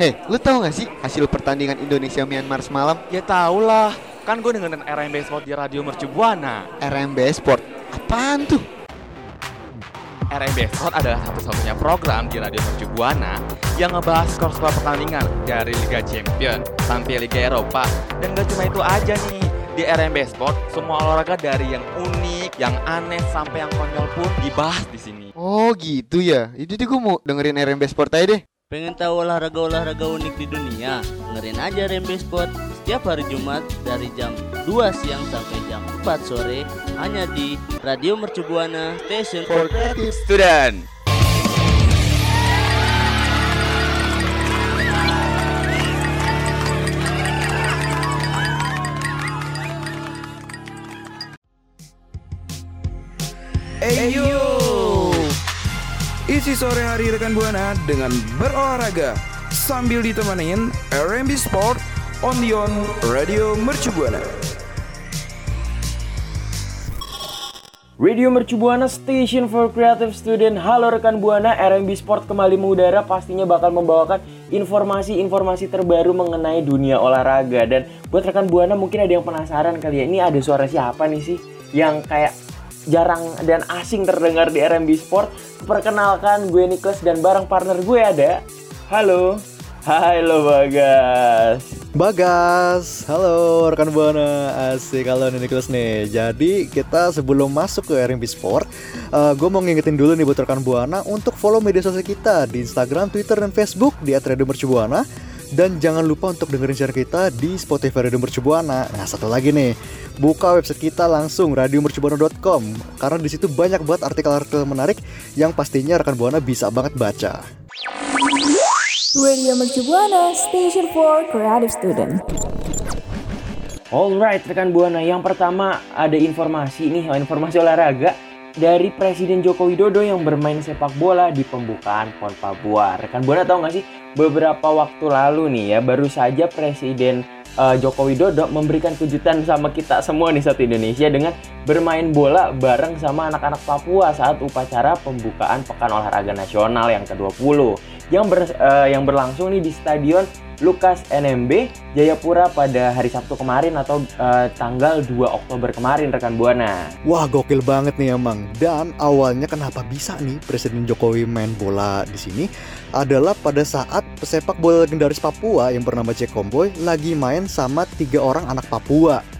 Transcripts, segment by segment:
Hei, lu tahu gak sih hasil pertandingan Indonesia Myanmar semalam? Ya tau lah, kan gue dengerin RMB Sport di Radio Mercu Buana. RMB Sport. Apaan tuh? RMB Sport adalah satu-satunya program di Radio Mercu Buana yang ngebahas skor-skor pertandingan dari Liga Champion sampai Liga Eropa. Dan gak cuma itu aja nih, di RMB Sport semua olahraga dari yang unik, yang aneh sampai yang konyol pun dibahas di sini. Oh gitu ya. Tuh gue mau dengerin RMB Sport aja deh. Pengen tahu olahraga-olahraga unik di dunia? Dengerin aja Rembe Sport setiap hari Jumat dari jam 2 siang sampai jam 4 sore hanya di Radio Mercu Buana Station for Creative Student. Eyo Isi sore hari rekan Buana dengan berolahraga. Sambil ditemenin RMB Sport on the on Radio Mercu Buana. Radio Mercu Buana Station for Creative Student. Halo rekan Buana, RMB Sport kembali mengudara. Pastinya bakal membawakan informasi-informasi terbaru mengenai dunia olahraga. Dan buat rekan Buana mungkin ada yang penasaran kali ya Ini ada suara siapa nih sih? Yang kayak jarang dan asing terdengar di RMB Sport Perkenalkan gue Niklas dan bareng partner gue ada Halo Halo Bagas Bagas, halo rekan buana, asik kalau nih Nicholas nih. Jadi kita sebelum masuk ke RMB Sport, uh, gue mau ngingetin dulu nih buat rekan buana untuk follow media sosial kita di Instagram, Twitter, dan Facebook di @radiomercubuana. Dan jangan lupa untuk dengerin siaran kita di Spotify Radio Mercubuana. Nah satu lagi nih, buka website kita langsung radiomercubuana.com karena di situ banyak banget artikel-artikel menarik yang pastinya rekan buana bisa banget baca. Radio Mercu Buana, Station for Creative Student. Alright rekan Buana, yang pertama ada informasi nih, informasi olahraga dari Presiden Joko Widodo yang bermain sepak bola di pembukaan PON Papua. Rekan Buana tahu nggak sih beberapa waktu lalu nih ya baru saja Presiden uh, Joko Widodo memberikan kejutan sama kita semua nih satu Indonesia dengan bermain bola bareng sama anak-anak Papua saat upacara pembukaan Pekan Olahraga Nasional yang ke-20 yang ber, uh, yang berlangsung nih di Stadion Lukas NMB Jayapura pada hari Sabtu kemarin atau uh, tanggal 2 Oktober kemarin rekan Buana. Wah, gokil banget nih emang. Dan awalnya kenapa bisa nih Presiden Jokowi main bola di sini adalah pada saat pesepak bola legendaris Papua yang bernama Jack Comboy lagi main sama tiga orang anak Papua.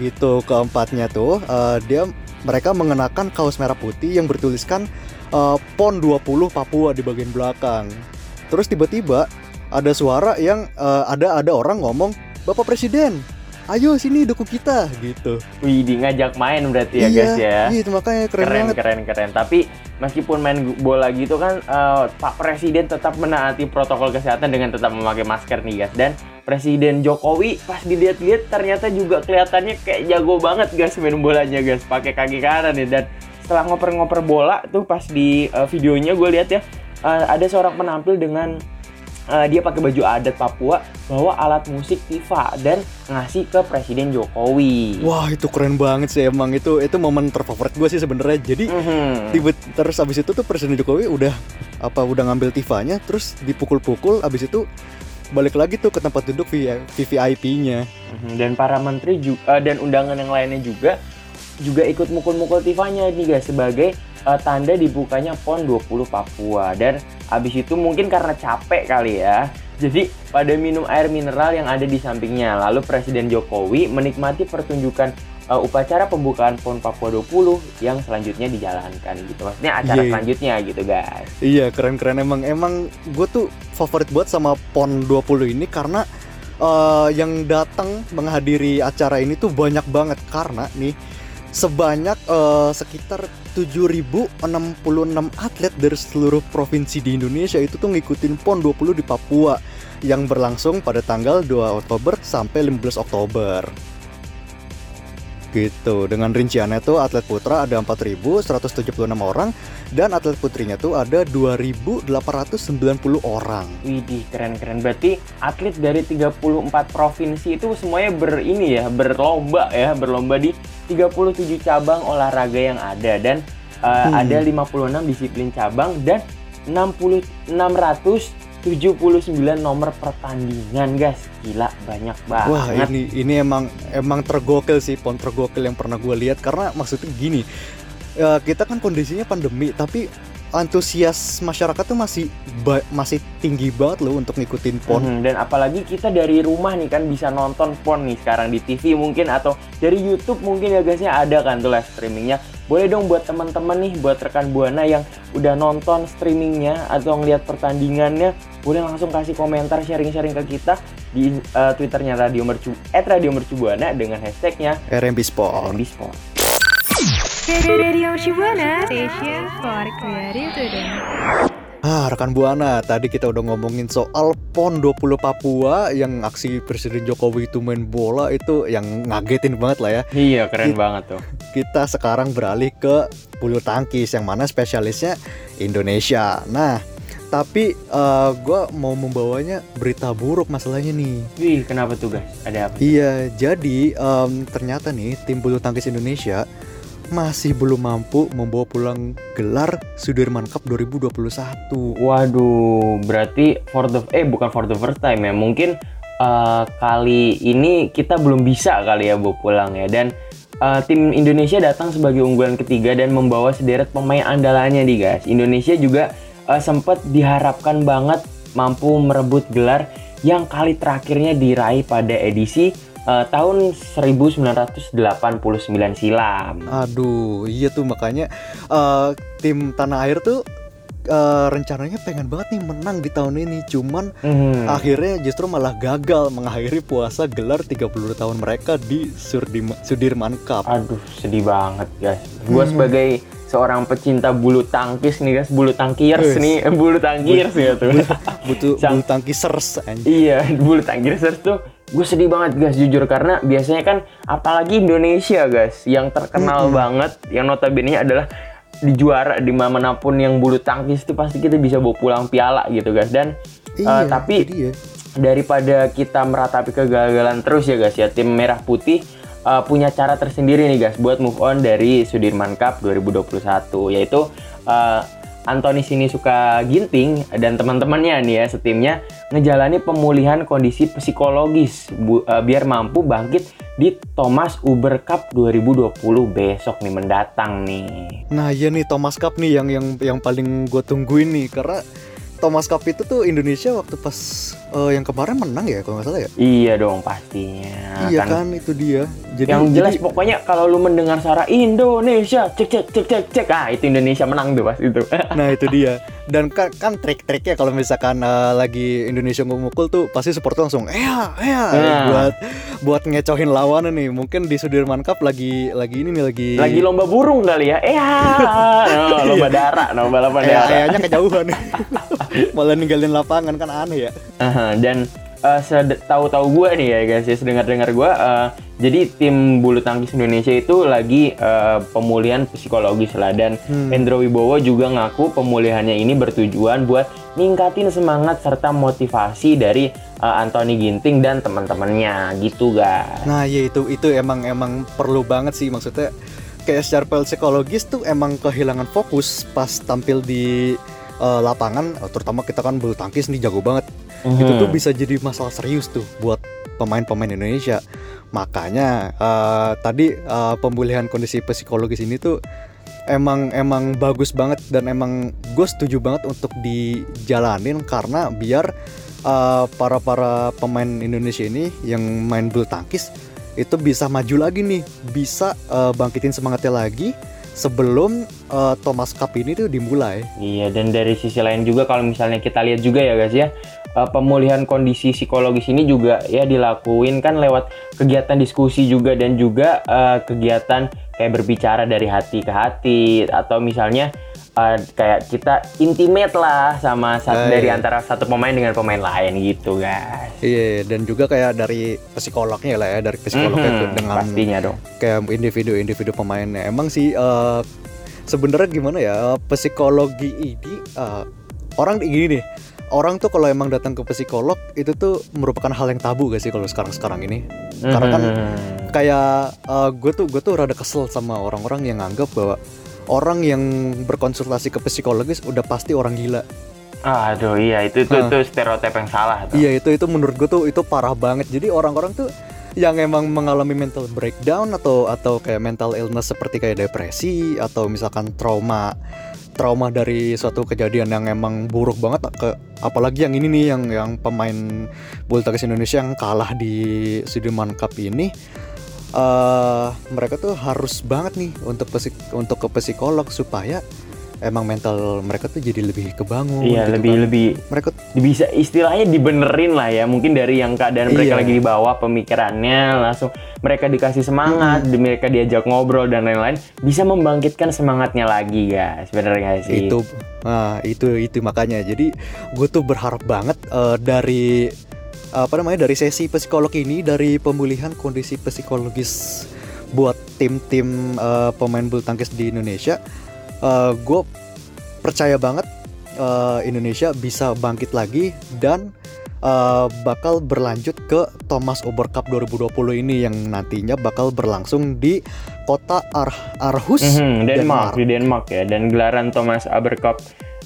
Gitu keempatnya tuh uh, dia mereka mengenakan kaos merah putih yang bertuliskan uh, PON 20 Papua di bagian belakang. Terus tiba-tiba ada suara yang uh, ada ada orang ngomong, "Bapak Presiden, ayo sini dukung kita." gitu. Wih, di ngajak main berarti ya, iya, guys ya. Iya, itu makanya keren, keren banget. keren keren. Tapi meskipun main bola gitu kan uh, Pak Presiden tetap menaati protokol kesehatan dengan tetap memakai masker nih, guys. Dan Presiden Jokowi pas dilihat-lihat ternyata juga kelihatannya kayak jago banget guys main bolanya guys pakai kaki kanan nih dan setelah ngoper-ngoper bola tuh pas di uh, videonya gue lihat ya uh, ada seorang penampil dengan uh, dia pakai baju adat Papua bawa alat musik tifa dan ngasih ke Presiden Jokowi. Wah itu keren banget sih emang itu itu momen terfavorit gue sih sebenarnya. Jadi Mhm. tiba terus abis itu tuh Presiden Jokowi udah apa udah ngambil tifanya terus dipukul-pukul abis itu balik lagi tuh ke tempat duduk VVIP-nya. Mhm, Dan para menteri juga dan undangan yang lainnya juga juga ikut mukul-mukul tifanya nih guys sebagai uh, tanda dibukanya PON 20 Papua dan abis itu mungkin karena capek kali ya jadi pada minum air mineral yang ada di sampingnya lalu Presiden Jokowi menikmati pertunjukan uh, upacara pembukaan PON Papua 20 yang selanjutnya dijalankan gitu maksudnya acara Iya. selanjutnya gitu guys Iya keren-keren emang emang gue tuh favorit buat sama PON 20 ini karena eh, yang datang menghadiri acara ini tuh banyak banget karena nih sebanyak eh, sekitar 7.066 atlet dari seluruh provinsi di Indonesia itu tuh ngikutin PON 20 di Papua yang berlangsung pada tanggal 2 Oktober sampai 15 Oktober. Gitu. Dengan rinciannya tuh atlet putra ada 4.176 orang dan atlet putrinya tuh ada 2.890 orang. Widih, keren-keren. Berarti atlet dari 34 provinsi itu semuanya ber ini ya, berlomba ya, berlomba di 37 cabang olahraga yang ada dan uh, Hmm. ada 56 disiplin cabang dan 60 600 79 nomor pertandingan guys. Gila banyak banget. Wah ini ini emang emang tergokil sih pon tergokil yang pernah gue lihat. Karena maksudnya gini ya, kita kan kondisinya pandemi tapi antusias masyarakat tuh masih masih tinggi banget loh untuk ngikutin pon. Mhm, dan apalagi kita dari rumah nih kan bisa nonton pon nih sekarang di TV mungkin atau dari YouTube mungkin ya guysnya ada kan tuh live streamingnya boleh dong buat teman-teman nih buat rekan buana yang udah nonton streamingnya atau ngeliat pertandingannya boleh langsung kasih komentar sharing-sharing ke kita di eh, twitternya Radio Mercu at Radio Mercubuana dengan hashtagnya RMB Sport. RMB Sport. Radio Shibuana Station for Creative. Ah, rekan Buana, tadi kita udah ngomongin soal PON 20 Papua yang aksi Presiden Jokowi itu main bola itu yang ngagetin banget lah ya. Iya keren Gitu. banget tuh. Kita sekarang beralih ke bulu tangkis yang mana spesialisnya Indonesia. Nah, tapi gue mau membawanya berita buruk masalahnya nih. Wih kenapa tuh guys? Ada apa? Iya, jadi em, ternyata nih tim bulu tangkis Indonesia masih belum mampu membawa pulang gelar Sudirman Cup 2021. Waduh, berarti for the eh bukan for the first time ya. Mungkin eh, kali ini kita belum bisa kali ya bawa pulang ya. Dan eh, tim Indonesia datang sebagai unggulan ketiga dan membawa sederet pemain andalannya nih guys. Indonesia juga eh, sempat diharapkan banget mampu merebut gelar yang kali terakhirnya diraih pada edisi eh, tahun 1989 silam. Aduh, iya tuh makanya eh, tim tanah air tuh eh, rencananya pengen banget nih menang di tahun ini, cuman Mhm. akhirnya justru malah gagal mengakhiri puasa gelar 30 tahun mereka di Surdim- Sudirman Cup. Aduh, sedih banget, guys. Gue Hmm. sebagai seorang pecinta bulu tangkis nih, guys, bulu tangkiers Wes. nih, bulu tangkiers ya tuh. Butuh bulu tangkisers iya, bulu tangkiers tuh gue sedih banget guys jujur karena biasanya kan apalagi Indonesia guys yang terkenal Mm-mm. banget yang notabene adalah di juara di mana pun yang bulu tangkis itu pasti kita bisa bawa pulang piala gitu guys dan Iya, tapi- itu dia. daripada kita meratapi kegagalan terus ya guys ya tim merah putih uh, punya cara tersendiri nih guys buat move on dari Sudirman Cup 2021 yaitu uh, Anthony Sinisuka Ginting dan teman-temannya nih ya setimnya ngejalani pemulihan kondisi psikologis bu- uh, biar mampu bangkit di Thomas Uber Cup 2020 besok nih mendatang nih. Nah, iya nih Thomas Cup nih yang yang yang paling gue tungguin nih karena Thomas Cup itu tuh Indonesia waktu pas eh, yang kemarin menang ya kalau nggak salah ya. Iya dong pastinya. iya kan itu dia. Jadi yang jelas jadi- pokoknya kalau lu mendengar suara Indonesia cek cek cek cek cek ah itu Indonesia menang tuh pas itu Nah itu dia Dan kan, kan trik-triknya kalau misalkan eh, lagi Indonesia ngumukul tuh Pasti supporter langsung Eya, eya Nah. Buat buat ngecohin lawan nih. Mungkin di Sudirman Cup lagi lagi ini nih lagi lagi lomba burung kali ya. Eh no, lomba darah lomba lomba Eh, darah. ayahnya kejauhan. Malah ninggalin lapangan kan aneh ya. Aha, dan eh, sed- tahu-tahu gue nih ya guys ya sedengar-dengar gue eh, jadi tim bulu tangkis Indonesia itu lagi eh, pemulihan psikologis lah dan Hmm. Hendro Wibowo juga ngaku pemulihannya ini bertujuan buat ningkatin semangat serta motivasi dari eh, Anthony Ginting dan teman-temannya gitu guys. Nah ya itu itu emang emang perlu banget sih maksudnya Kayak secara psikologis tuh emang kehilangan fokus pas tampil di eh, lapangan Terutama kita kan bulu tangkis nih jago banget itu tuh Mhm. bisa jadi masalah serius tuh buat pemain-pemain Indonesia. Makanya eh, tadi eh, pemulihan kondisi psikologis ini tuh emang emang bagus banget dan emang gue setuju banget untuk dijalanin karena biar eh, para para pemain Indonesia ini yang main bulu tangkis itu bisa maju lagi nih, bisa eh, bangkitin semangatnya lagi sebelum eh, Thomas Cup ini tuh dimulai. Iya, dan dari sisi lain juga kalau misalnya kita lihat juga ya guys ya, eh, pemulihan kondisi psikologis ini juga ya dilakuin kan lewat kegiatan diskusi juga dan juga eh, kegiatan kayak berbicara dari hati ke hati atau misalnya eh, kayak kita intimate lah sama satu Ah, dari iya. antara satu pemain dengan pemain lain gitu guys. Iya, dan juga kayak dari psikolognya lah ya, dari psikolognya Mhm, tuh dengan pastinya dong. kayak individu-individu pemainnya. Emang sih eh, sebenarnya gimana ya psikologi ini eh, orang gini nih. Orang tuh kalau emang datang ke psikolog itu tuh merupakan hal yang tabu gak sih kalau sekarang-sekarang ini? Karena kan Mhm. kayak gue tuh gue tuh rada kesel sama orang-orang yang nganggap bahwa orang yang berkonsultasi ke psikologis udah pasti orang gila. Aduh iya itu itu, Hah. itu stereotip yang salah tuh. Iya itu itu menurut gue tuh itu parah banget. Jadi orang-orang tuh yang emang mengalami mental breakdown atau atau kayak mental illness seperti kayak depresi atau misalkan trauma trauma dari suatu kejadian yang emang buruk banget ke apalagi yang ini nih yang yang pemain bulu tangkis Indonesia yang kalah di Sudirman Cup ini. Eh mereka tuh harus banget nih untuk untuk ke psikolog supaya emang mental mereka tuh jadi lebih kebangun Iya gitu lebih kan. lebih mereka bisa istilahnya dibenerin lah ya. Mungkin dari yang keadaan mereka Iya. lagi di bawah pemikirannya langsung mereka dikasih semangat di- mereka diajak ngobrol dan lain-lain bisa membangkitkan semangatnya lagi bener gak sih? Itu nah itu itu makanya. Jadi gue tuh berharap banget eh, dari apa namanya dari sesi psikolog ini dari pemulihan kondisi psikologis buat tim-tim eh, pemain bulu tangkis di Indonesia gue percaya banget eh, Indonesia bisa bangkit lagi dan eh, bakal berlanjut ke Thomas Uber Cup 2020 ini yang nantinya bakal berlangsung di kota Ar Aarhus Mhm, Denmark, di Denmark ya dan gelaran Thomas Aber Cup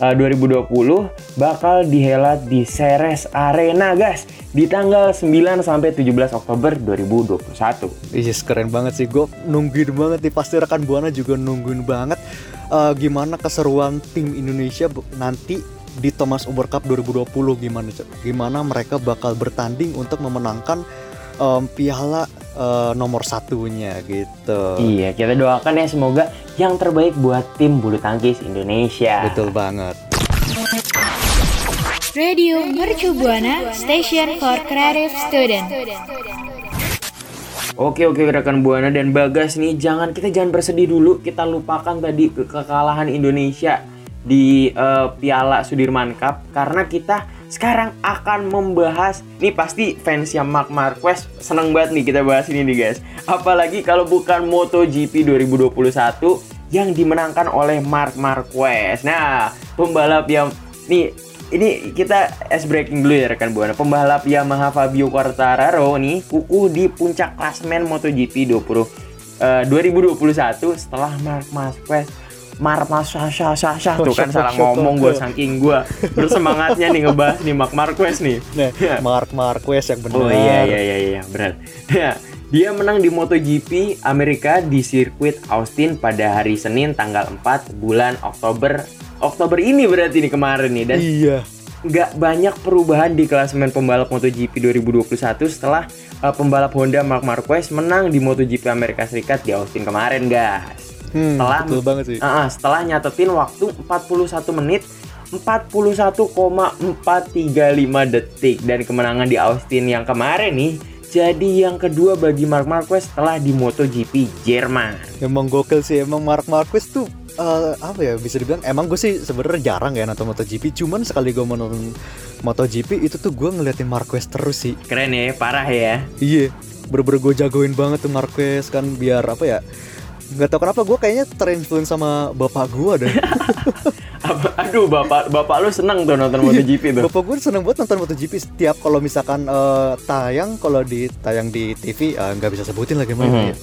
uh, 2020 bakal dihelat di Ceres Arena guys di tanggal 9 sampai 17 Oktober 2021 Yes, keren banget sih. Gue nungguin banget nih. Pasti rekan Buana juga nungguin banget eh, gimana keseruan tim Indonesia nanti di Thomas Uber Cup 2020 gimana gimana mereka bakal bertanding untuk memenangkan em, piala eh, nomor satunya gitu. Iya, kita doakan ya semoga yang terbaik buat tim bulu tangkis Indonesia. Betul banget. Radio Mercu Buana Station for Creative Student. Oke oke rekan Buana dan Bagas nih jangan kita jangan bersedih dulu kita lupakan tadi ke- kekalahan Indonesia di eh, Piala Sudirman Cup karena kita sekarang akan membahas nih pasti fansnya Mark Marquez seneng banget nih kita bahas ini nih guys apalagi kalau bukan MotoGP 2021 yang dimenangkan oleh Mark Marquez nah pembalap yang nih ini kita es breaking dulu ya rekan buana. Pembalap Yamaha Fabio Quartararo nih kukuh di puncak klasemen MotoGP 20 eh, 2021 setelah Mark Marquez Mark Marquez tuh kan salah ngomong gue saking gue bersemangatnya nih ngebahas nih Mark Marquez nih. Nah, Mark Marquez yang benar. Oh iya iya iya iya benar. Ya, dia menang di MotoGP Amerika di sirkuit Austin pada hari Senin tanggal 4 bulan Oktober Oktober ini berarti nih kemarin nih dan Iya. nggak banyak perubahan di klasemen pembalap MotoGP 2021 setelah uh, pembalap Honda Mark Marquez menang di MotoGP Amerika Serikat di Austin kemarin guys. Hmm, Setelah betul banget sih. Ah, setelah nyatetin waktu 41 menit 41,435 detik dan kemenangan di Austin yang kemarin nih jadi yang kedua bagi Mark Marquez setelah di MotoGP Jerman. Emang gokil sih emang Mark Marquez tuh eh, apa ya bisa dibilang emang gue sih sebenarnya jarang ya nonton MotoGP cuman sekali gue menonton MotoGP itu tuh gue ngeliatin Marquez terus sih Keren ya, parah ya. iya bener-bener gue jagoin banget tuh Marquez kan biar apa ya nggak tahu kenapa gue kayaknya terinfluence sama bapak gue deh Aduh, bapak bapak lu seneng tuh nonton MotoGP tuh. bapak gue seneng banget nonton MotoGP setiap kalau misalkan eh, tayang kalau di tayang di TV eh, nggak bisa sebutin lagi namanya Mhm. ya.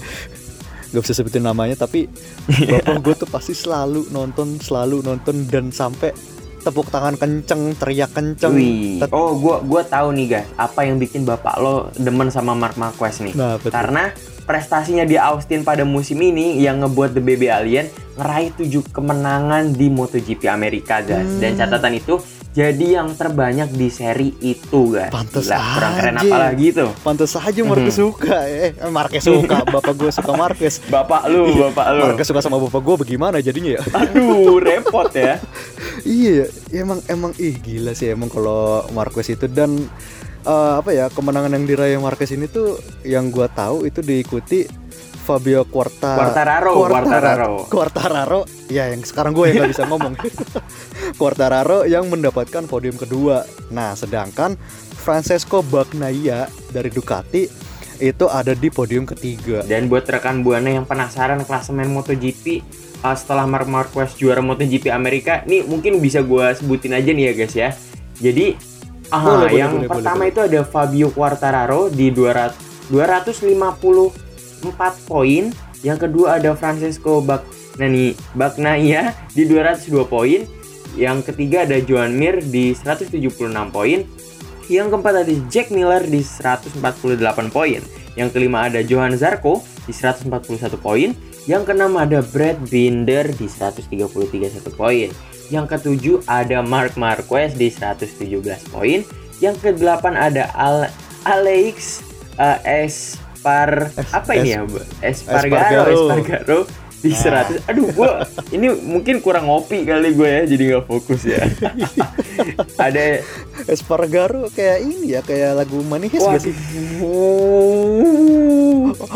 nggak bisa sebutin namanya tapi bapak gue tuh pasti selalu nonton selalu nonton dan sampai tepuk tangan kenceng teriak kenceng Wih. Oh, gua gua tahu nih guys, apa yang bikin bapak lo demen sama Mark Marquez nih. Nah, betul. Karena prestasinya di Austin pada musim ini yang ngebuat The Baby Alien ngeraih 7 kemenangan di MotoGP Amerika guys. Hmm. Dan catatan itu jadi yang terbanyak di seri itu guys. Pantes Gila, kurang keren aja. apa lagi tuh. pantas saja Marquez suka eh eh, Marquez suka bapak gue suka Marquez Bapak lu, bapak lu. Marquez suka sama bapak gue bagaimana jadinya ya Aduh, repot ya. Iya, emang emang ih gila sih emang kalau Marquez itu dan eh, apa ya kemenangan yang diraih Marquez ini tuh yang gua tahu itu diikuti Fabio Quarta Quartararo, Quartararo. Quartararo, ya yang sekarang gue yang nggak bisa ngomong. Quartararo yang mendapatkan podium kedua. Nah, sedangkan Francesco Bagnaia dari Ducati itu ada di podium ketiga. Dan buat rekan buana yang penasaran klasemen MotoGP uh, setelah Mark Marquez juara MotoGP Amerika, nih mungkin bisa gua sebutin aja nih ya guys ya. Jadi, ah, Boleh, yang boleh, pertama boleh, itu ada Fabio Quartararo di 200, 254 poin. Yang kedua ada Francesco Bagnaia, Bagnaia di 202 poin. Yang ketiga ada Joan Mir di 176 poin. Yang keempat ada Jack Miller di 148 poin. Yang kelima ada Johan Zarco di 141 poin. Yang keenam ada Brad Binder di 133 satu poin. Yang ketujuh ada Mark Marquez di 117 poin. Yang kedelapan ada Al Alex uh, Espar apa ini ya? Espargaro, Espargaro. Di 100. Aduh, gua ini mungkin kurang ngopi kali gue ya, jadi nggak fokus ya. ada Espargaro kayak ini ya kayak lagu manis sih? Waduh.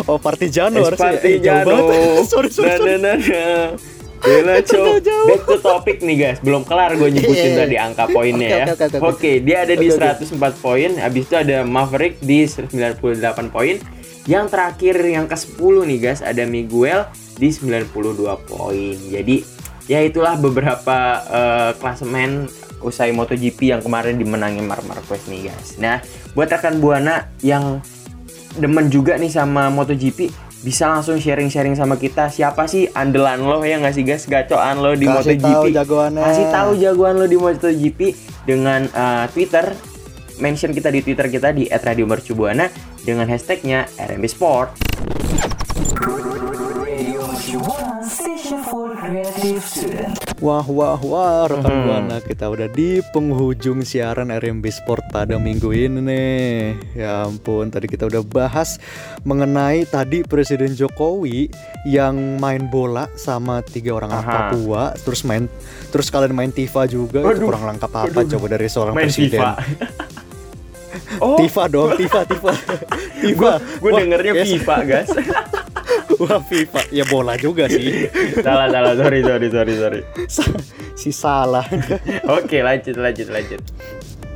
Oh Partigiano harusnya. Eh, jauh Espartijano. banget. sorry sorry. sorry. Na, na, na, na. Bella. Jauh. Back to topic nih guys. Belum kelar gue nyebutin Iya, iya. tadi angka poinnya ya. Oke, oke, oke, oke. Oke, dia ada di oke. 104 poin. Habis itu ada Maverick di 98 poin. Yang terakhir yang ke-10 nih guys, ada Miguel di 92 poin. Jadi ya itulah beberapa eh, klasemen usai MotoGP yang kemarin dimenangi Marc Marquez nih guys. Nah, buat rekan Buana yang demen juga nih sama MotoGP bisa langsung sharing-sharing sama kita siapa sih andalan lo ya nggak sih guys? Gacoan lo di Kasih MotoGP. tahu jagoannya. kasih tahu jagoan lo di MotoGP dengan uh, Twitter. Mention kita di Twitter kita di @radiomercubuana dengan hashtagnya RMB Sport Wah wah wah rekan buana kita udah di penghujung siaran RMB Sport pada minggu ini nih. Ya ampun tadi kita udah bahas mengenai tadi Presiden Jokowi yang main bola sama tiga orang anak. Papua terus main terus kalian main Tifa juga itu Waduh. kurang lengkap apa coba dari seorang main presiden. FIFA oh Tifa dong, Tifa, Tifa, Tifa. gue dengernya yes. FIFA guys Wah, FIFA. Ya bola juga sih. salah salah sorry sorry sorry sorry si salah. oke lanjut lanjut lanjut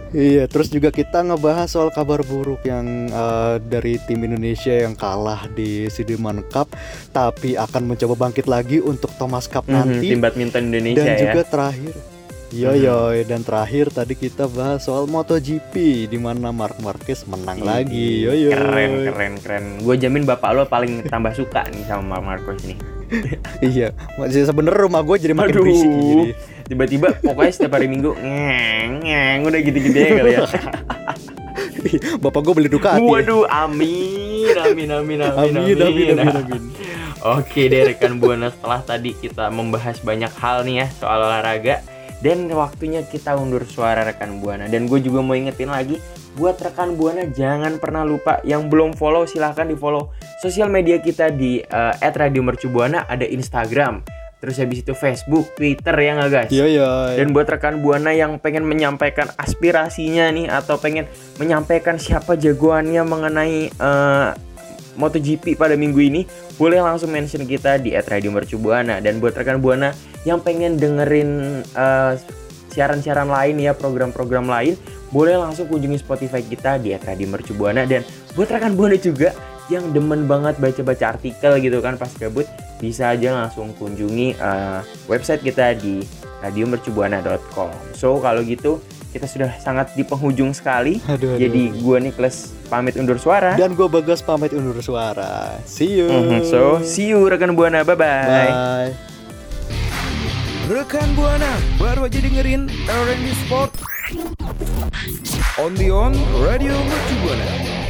Iya, terus juga kita ngebahas soal kabar buruk yang eh, dari tim Indonesia yang kalah di Sudirman Cup, tapi akan mencoba bangkit lagi untuk Thomas Cup Mhm, nanti. tim badminton Indonesia dan ya juga terakhir, yo yo, dan terakhir tadi kita bahas soal MotoGP di mana Marc Marquez menang Ih, lagi, yo yo. keren keren keren gue jamin bapak lo paling tambah suka nih sama Mark Marquez nih Iya, masih sebenarnya rumah gue jadi makin Aduh. berisik jadi. tiba-tiba pokoknya setiap hari minggu ngeng ngeng udah gitu-gitu ya kali ya Bapak gue beli Ducati. waduh amin amin amin amin Amin, amin, amin, amin. Oke deh rekan buana setelah tadi kita membahas banyak hal nih ya soal olahraga dan waktunya kita undur suara rekan buana. Dan gue juga mau ingetin lagi buat rekan buana jangan pernah lupa yang belum follow silahkan di follow sosial media kita di eh, @radiomercubuana ada Instagram terus habis itu Facebook Twitter ya nggak guys? Yo yo. dan buat rekan buana yang pengen menyampaikan aspirasinya nih atau pengen menyampaikan siapa jagoannya mengenai eh, MotoGP pada minggu ini, boleh langsung mention kita di @radiomercubuana. Dan buat rekan buana yang pengen dengerin eh, siaran-siaran lain ya, program-program lain, boleh langsung kunjungi Spotify kita di @radiomercubuana dan buat rekan buana juga yang demen banget baca-baca artikel gitu kan pas gabut bisa aja langsung kunjungi eh, website kita di radiomercubuana.com. So kalau gitu kita sudah sangat di penghujung sekali. Aduh, aduh, Jadi gua Nicholas pamit undur suara. Dan gue Bagas pamit undur suara. See you. Mhm, So see you rekan buana. Bye bye. Bye. Rekan Buana baru aja dengerin R&B Sport on the on Radio Mercu Buana.